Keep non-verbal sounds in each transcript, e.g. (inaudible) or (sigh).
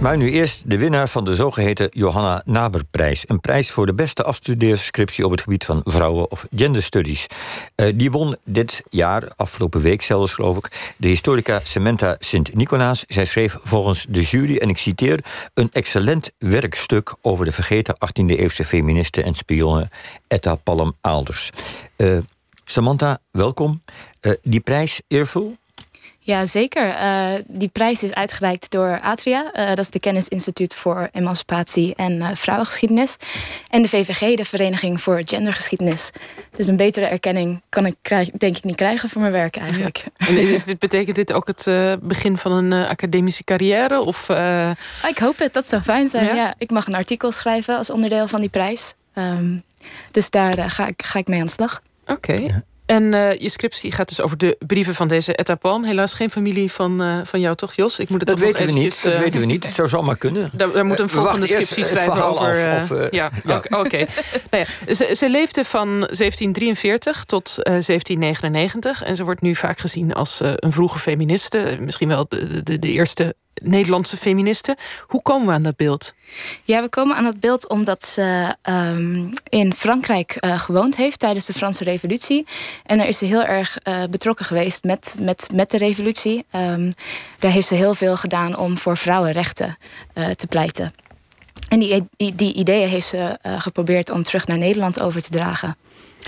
Maar nu eerst de winnaar van de zogeheten Johanna Naberprijs. Een prijs voor de beste afstudeerscriptie op het gebied van vrouwen- of genderstudies. Uh, die won dit jaar, afgelopen week zelfs geloof ik, de historica Samantha Sint-Nicolaas. Zij schreef volgens de jury, en ik citeer, een excellent werkstuk over de vergeten 18e-eeuwse feministe en spionne Etta Palm-Aalders. Uh, Samantha, welkom. Uh, die prijs eervol? Ja, zeker. Uh, die prijs is uitgereikt door Atria. Uh, dat is de Kennisinstituut voor Emancipatie en uh, Vrouwengeschiedenis. En de VVG, de Vereniging voor Gendergeschiedenis. Dus een betere erkenning kan ik denk ik niet krijgen voor mijn werk eigenlijk. Ja. En is dit, betekent dit ook het begin van een academische carrière? Of, Ik hoop het, dat zou fijn zijn. Ja? ja? ik mag een artikel schrijven als onderdeel van die prijs. Um, dus daar ga, ik, ga ik mee aan de slag. Oké. Okay. En uh, je scriptie gaat dus over de brieven van deze Etta Palm. Helaas geen familie van, uh, van jou, toch, Jos? Ik moet het dat weten we niet. Dat weten we niet. Het zou zomaar kunnen. Daar, daar moet een volgende scriptie schrijven over. Af, of, ja, ja. oké. Okay. (laughs) nou ja, ze, ze, leefde van 1743 tot 1799. En ze wordt nu vaak gezien als een vroege feministe. Misschien wel de, de, de eerste Nederlandse feministen. Hoe komen we aan dat beeld? Ja, we komen aan dat beeld omdat ze um, in Frankrijk uh, gewoond heeft tijdens de Franse Revolutie. En daar is ze heel erg uh, betrokken geweest met, met, met de revolutie. Um, daar heeft ze heel veel gedaan om voor vrouwenrechten uh, te pleiten. En die, die ideeën heeft ze geprobeerd om terug naar Nederland over te dragen.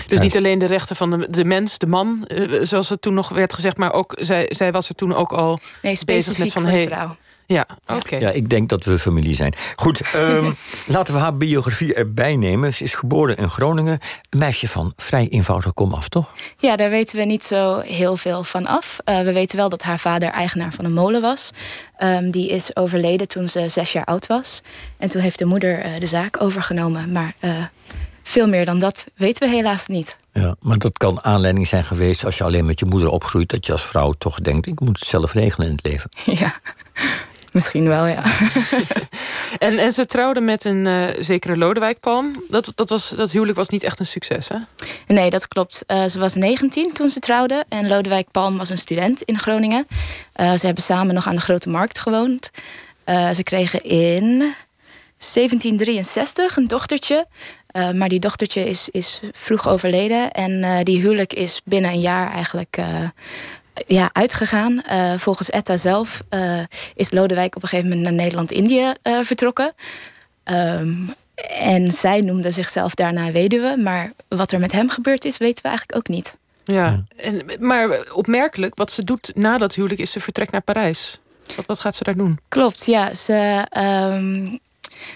Dus niet alleen de rechten van de, de mens, de man, zoals het toen nog werd gezegd, maar ook zij, zij was er toen ook al nee, bezig met van voor hey, vrouw. Ja, oké. Ja, ik denk dat we familie zijn. Goed, um, (laughs) laten we haar biografie erbij nemen. Ze is geboren in Groningen. Een meisje van vrij eenvoudig komaf, toch? Ja, daar weten we niet zo heel veel van af. Uh, we weten wel dat haar vader eigenaar van een molen was. Um, die is overleden toen ze zes jaar oud was. En toen heeft de moeder uh, de zaak overgenomen. Maar uh, veel meer dan dat weten we helaas niet. Ja, maar dat kan aanleiding zijn geweest als je alleen met je moeder opgroeit, dat je als vrouw toch denkt: ik moet het zelf regelen in het leven. (laughs) Ja, Misschien wel, ja. (laughs) en, en ze trouwde met een uh, zekere Lodewijk Palm. Dat, dat, was, dat huwelijk was niet echt een succes, hè? Nee, dat klopt. Uh, ze was 19 toen ze trouwde. En Lodewijk Palm was een student in Groningen. Uh, ze hebben samen nog aan de Grote Markt gewoond. ze kregen in 1763 een dochtertje. Uh, maar die dochtertje is, is vroeg overleden. En uh, die huwelijk is binnen een jaar eigenlijk uh, ja, uitgegaan. Uh, volgens Etta zelf uh, is Lodewijk op een gegeven moment naar Nederland-Indië uh, vertrokken. Um, en zij noemde zichzelf daarna weduwe. Maar wat er met hem gebeurd is, weten we eigenlijk ook niet. Ja, en, maar opmerkelijk, wat ze doet na dat huwelijk is ze vertrekt naar Parijs. Wat, wat gaat ze daar doen? Klopt, ja. Ze, um,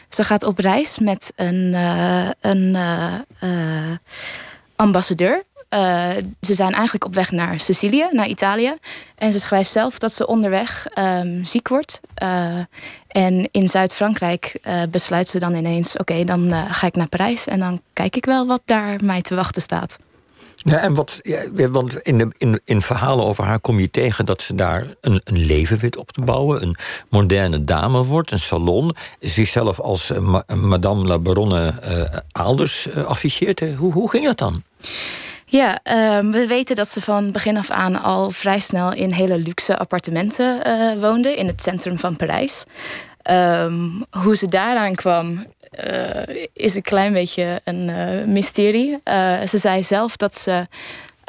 ze gaat op reis met een, een ambassadeur uh, ze zijn eigenlijk op weg naar Sicilië, naar Italië. En ze schrijft zelf dat ze onderweg um, ziek wordt. En in Zuid-Frankrijk besluit ze dan ineens: oké, dan ga ik naar Parijs en dan kijk ik wel wat daar mij te wachten staat. Ja, en wat, want in, de, in, in verhalen over haar kom je tegen dat ze daar een, een leven weet op te bouwen. Een moderne dame wordt, een salon. Zichzelf als ma Madame la Baronne uh, Aalders uh, afficheert. Hoe, hoe ging dat dan? Ja, um, we weten dat ze van begin af aan al vrij snel in hele luxe appartementen woonde in het centrum van Parijs. Um, hoe ze daaraan kwam, uh, is een klein beetje een uh, mysterie. ze zei zelf dat ze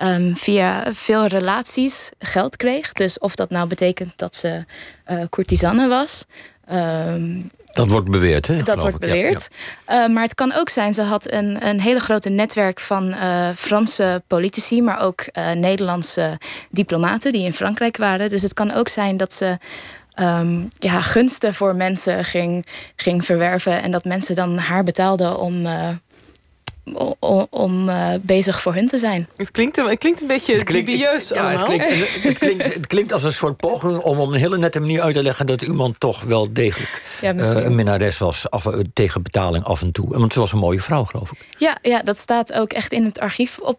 um, via veel relaties geld kreeg. Dus of dat nou betekent dat ze courtisanne was. Dat wordt beweerd, hè? Dat wordt beweerd. Ja, ja. Uh, maar het kan ook zijn, ze had een, een hele grote netwerk van uh, Franse politici, maar ook uh, Nederlandse diplomaten die in Frankrijk waren. Dus het kan ook zijn dat ze um, ja, gunsten voor mensen ging, ging verwerven en dat mensen dan haar betaalden om om, om uh, bezig voor hun te zijn. Het klinkt, het klinkt een beetje het klinkt, dubieus ja, het klinkt, (laughs) het, klinkt, het klinkt als een soort poging om op een hele nette manier uit te leggen... dat iemand toch wel degelijk ja, uh, een minnares was af, uh, tegen betaling af en toe. Want ze was een mooie vrouw, geloof ik. Ja, ja dat staat ook echt in het archief op,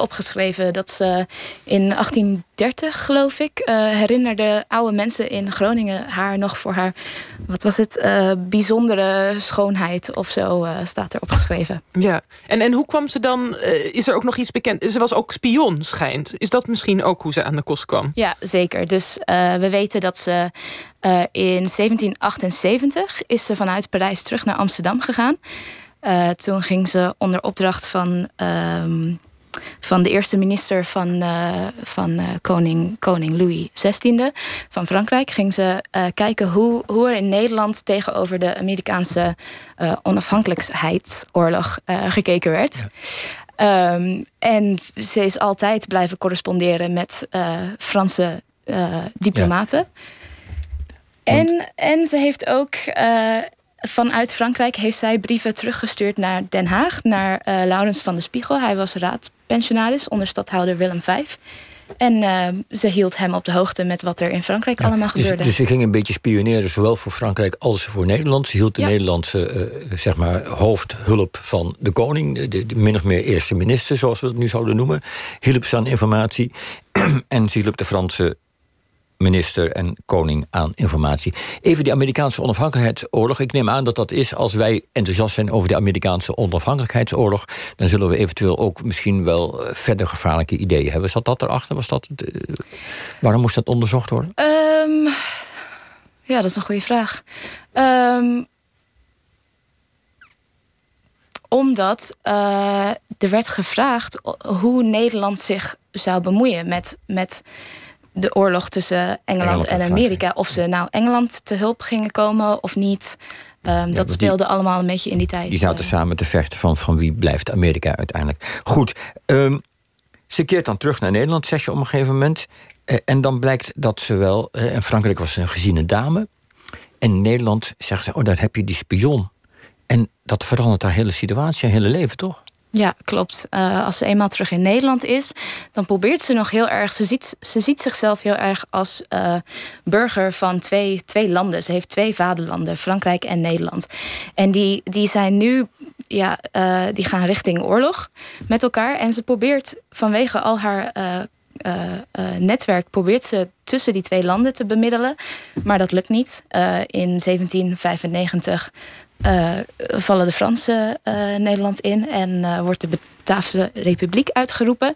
opgeschreven. Dat ze in 1830, geloof ik, herinnerde oude mensen in Groningen... haar nog voor haar wat was het? Uh, bijzondere schoonheid of zo uh, staat erop geschreven. Ja, en, en hoe kwam ze dan? Uh, is er ook nog iets bekend? Ze was ook spion, schijnt. Is dat misschien ook hoe ze aan de kost kwam? Ja, zeker. Dus we weten dat ze in 1778 is ze vanuit Parijs terug naar Amsterdam gegaan. toen ging ze onder opdracht van. Ehm, van de eerste minister van, uh, van uh, koning, koning Louis XVI van Frankrijk. Ging ze uh, kijken hoe, hoe er in Nederland tegenover de Amerikaanse onafhankelijkheidsoorlog gekeken werd. Ja. Um, en ze is altijd blijven corresponderen met Franse diplomaten. Ja. En, en ze heeft ook vanuit Frankrijk heeft zij brieven teruggestuurd naar Den Haag, naar uh, Laurens van de Spiegel. Hij was raadpensionaris onder stadhouder Willem V. En uh, ze hield hem op de hoogte met wat er in Frankrijk allemaal dus, gebeurde. Dus ze ging een beetje spioneren, zowel voor Frankrijk als voor Nederland. Ze hield de ja. Nederlandse uh, zeg maar, hoofdhulp van de koning, de, de, min of meer eerste minister, zoals we het nu zouden noemen, hielp ze aan informatie. (clears throat) en ze hielp de Franse minister en koning aan informatie. Even die Amerikaanse onafhankelijkheidsoorlog. Ik neem aan dat dat is als wij enthousiast zijn over de Amerikaanse onafhankelijkheidsoorlog. Dan zullen we eventueel ook misschien wel eh, verder gevaarlijke ideeën hebben. Zat dat erachter? Was dat, uh, waarom moest dat onderzocht worden? Um, ja, dat is een goede vraag. Um, omdat uh, er werd gevraagd hoe Nederland zich zou bemoeien met. met de oorlog tussen Engeland, en Amerika. Of ze nou Engeland te hulp gingen komen of niet. Um, dat speelde allemaal een beetje in die tijd. Die zaten samen te vechten van, van wie blijft Amerika uiteindelijk. Goed, um, ze keert dan terug naar Nederland, zeg je op een gegeven moment. Uh, en dan blijkt dat ze wel... Uh, in Frankrijk was ze een geziene dame. En in Nederland zegt ze, oh, daar heb je die spion. En dat verandert haar hele situatie, haar hele leven, toch? Ja, klopt. Uh, als ze eenmaal terug in Nederland is, dan probeert ze nog heel erg. Ze ziet, ze ziet zichzelf heel erg als uh, burger van twee, twee landen. Ze heeft twee vaderlanden, Frankrijk en Nederland. En die, die zijn nu, ja, uh, die gaan richting oorlog met elkaar. En ze probeert vanwege al haar. netwerk probeert ze tussen die twee landen te bemiddelen. Maar dat lukt niet. in 1795 uh, vallen de Fransen uh, Nederland in en uh, wordt de Bataafse Republiek uitgeroepen.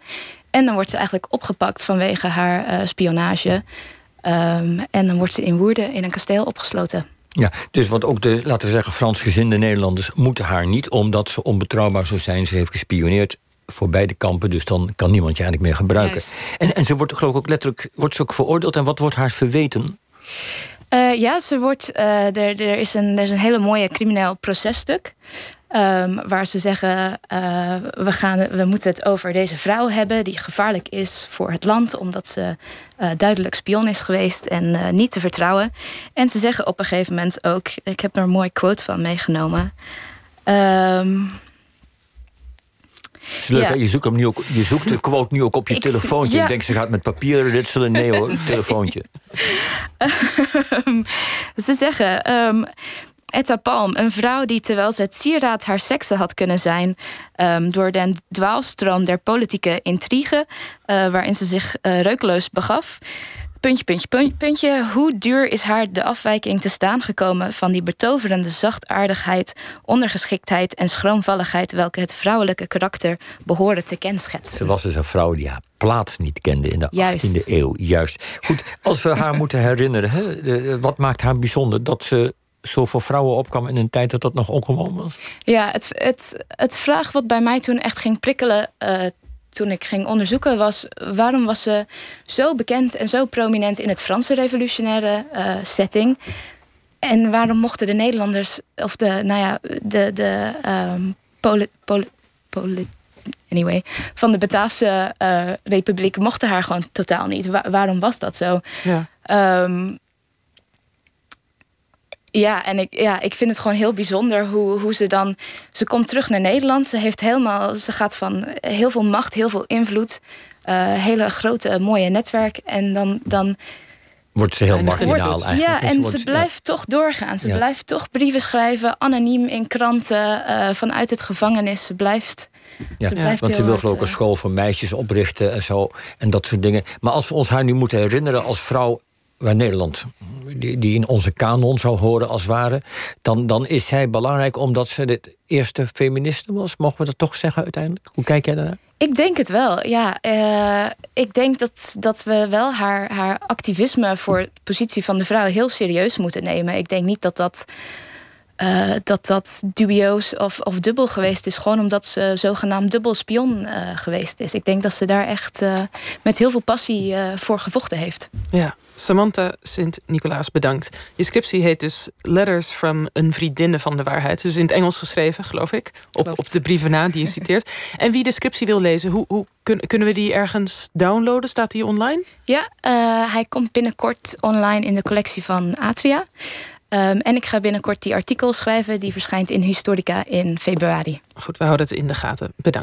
En dan wordt ze eigenlijk opgepakt vanwege haar spionage. Um, en dan wordt ze in Woerden in een kasteel opgesloten. Ja, dus want ook de, laten we zeggen, Fransgezinde Nederlanders moeten haar niet, omdat ze onbetrouwbaar zou zijn. Ze heeft gespioneerd voor beide kampen, dus dan kan niemand je eigenlijk meer gebruiken. En, en ze wordt geloof ik ook letterlijk wordt ze ook veroordeeld. En wat wordt haar verweten? Uh, ja, ze wordt, uh, er, er, is een, er is een hele mooie crimineel processtuk. Um, waar ze zeggen, uh, we, gaan, we moeten het over deze vrouw hebben... die gevaarlijk is voor het land... omdat ze duidelijk spion is geweest en niet te vertrouwen. En ze zeggen op een gegeven moment ook... ik heb er een mooi quote van meegenomen... Um, ja. je, zoekt hem nu ook, je zoekt de quote nu ook op je telefoontje. Ja. Ik denk, ze gaat met papieren ritselen. Nee hoor, (laughs) telefoontje. ze zeggen... Um, Etta Palm, een vrouw die terwijl ze het sieraad haar seksen had kunnen zijn... Um, door den dwaalstroom der politieke intrigue... Uh, waarin ze zich uh, reukeloos begaf puntje, puntje, puntje, Hoe duur is haar de afwijking te staan gekomen van die betoverende zachtaardigheid, ondergeschiktheid en schroomvalligheid welke het vrouwelijke karakter behoren te kenschetsen? Ze was dus een vrouw die haar plaats niet kende in de 18e eeuw. Juist. Goed, als we haar (laughs) moeten herinneren, hè, wat maakt haar bijzonder dat ze zoveel vrouwen opkwam in een tijd dat dat nog ongewoon was? Ja, het, het, het vraag wat bij mij toen echt ging prikkelen uh, toen ik ging onderzoeken was waarom was ze zo bekend en zo prominent in het Franse revolutionaire uh, setting. En waarom mochten de Nederlanders, of de, nou ja, de, de um, poli, poli, poli, anyway, van de Bataafse uh, Republiek mochten haar gewoon totaal niet. Wa waarom was dat zo? Ja. Um, ja, en ik, ja, ik vind het gewoon heel bijzonder hoe, hoe ze dan. Ze komt terug naar Nederland. Ze heeft helemaal. Ze gaat van heel veel macht, heel veel invloed. Uh, hele grote, mooie netwerk. En dan. dan wordt ze heel marginaal eigenlijk. Ja, en ze, blijft toch doorgaan. Ze blijft toch brieven schrijven, anoniem in kranten, uh, vanuit het gevangenis. Ze blijft. Ja, ze blijft want ze wil geloof ik een school voor meisjes oprichten en zo. En dat soort dingen. Maar als we ons haar nu moeten herinneren als vrouw waar Nederland die, die in onze kanon zou horen als ware, dan, dan is zij belangrijk omdat ze de eerste feministe was. Mogen we dat toch zeggen uiteindelijk? Hoe kijk jij daarnaar? Ik denk het wel, ja. Uh, ik denk dat, dat we wel haar, haar activisme voor de positie van de vrouw heel serieus moeten nemen. Ik denk niet dat dat uh, dat dat dubieus of, of dubbel geweest is. Gewoon omdat ze zogenaamd dubbel spion uh, geweest is. Ik denk dat ze daar echt uh, met heel veel passie voor gevochten heeft. Ja, Samantha Sint-Nicolaas, bedankt. Je scriptie heet dus Letters from een vriendinne van de waarheid. Dus in het Engels geschreven, geloof ik. Op, op de brieven na die je (laughs) citeert. en wie de scriptie wil lezen, hoe, hoe kunnen we die ergens downloaden? Staat die online? Ja, hij komt binnenkort online in de collectie van Atria. Um, en ik ga binnenkort die artikel schrijven. Die verschijnt in Historica in februari. Goed, we houden het in de gaten. Bedankt.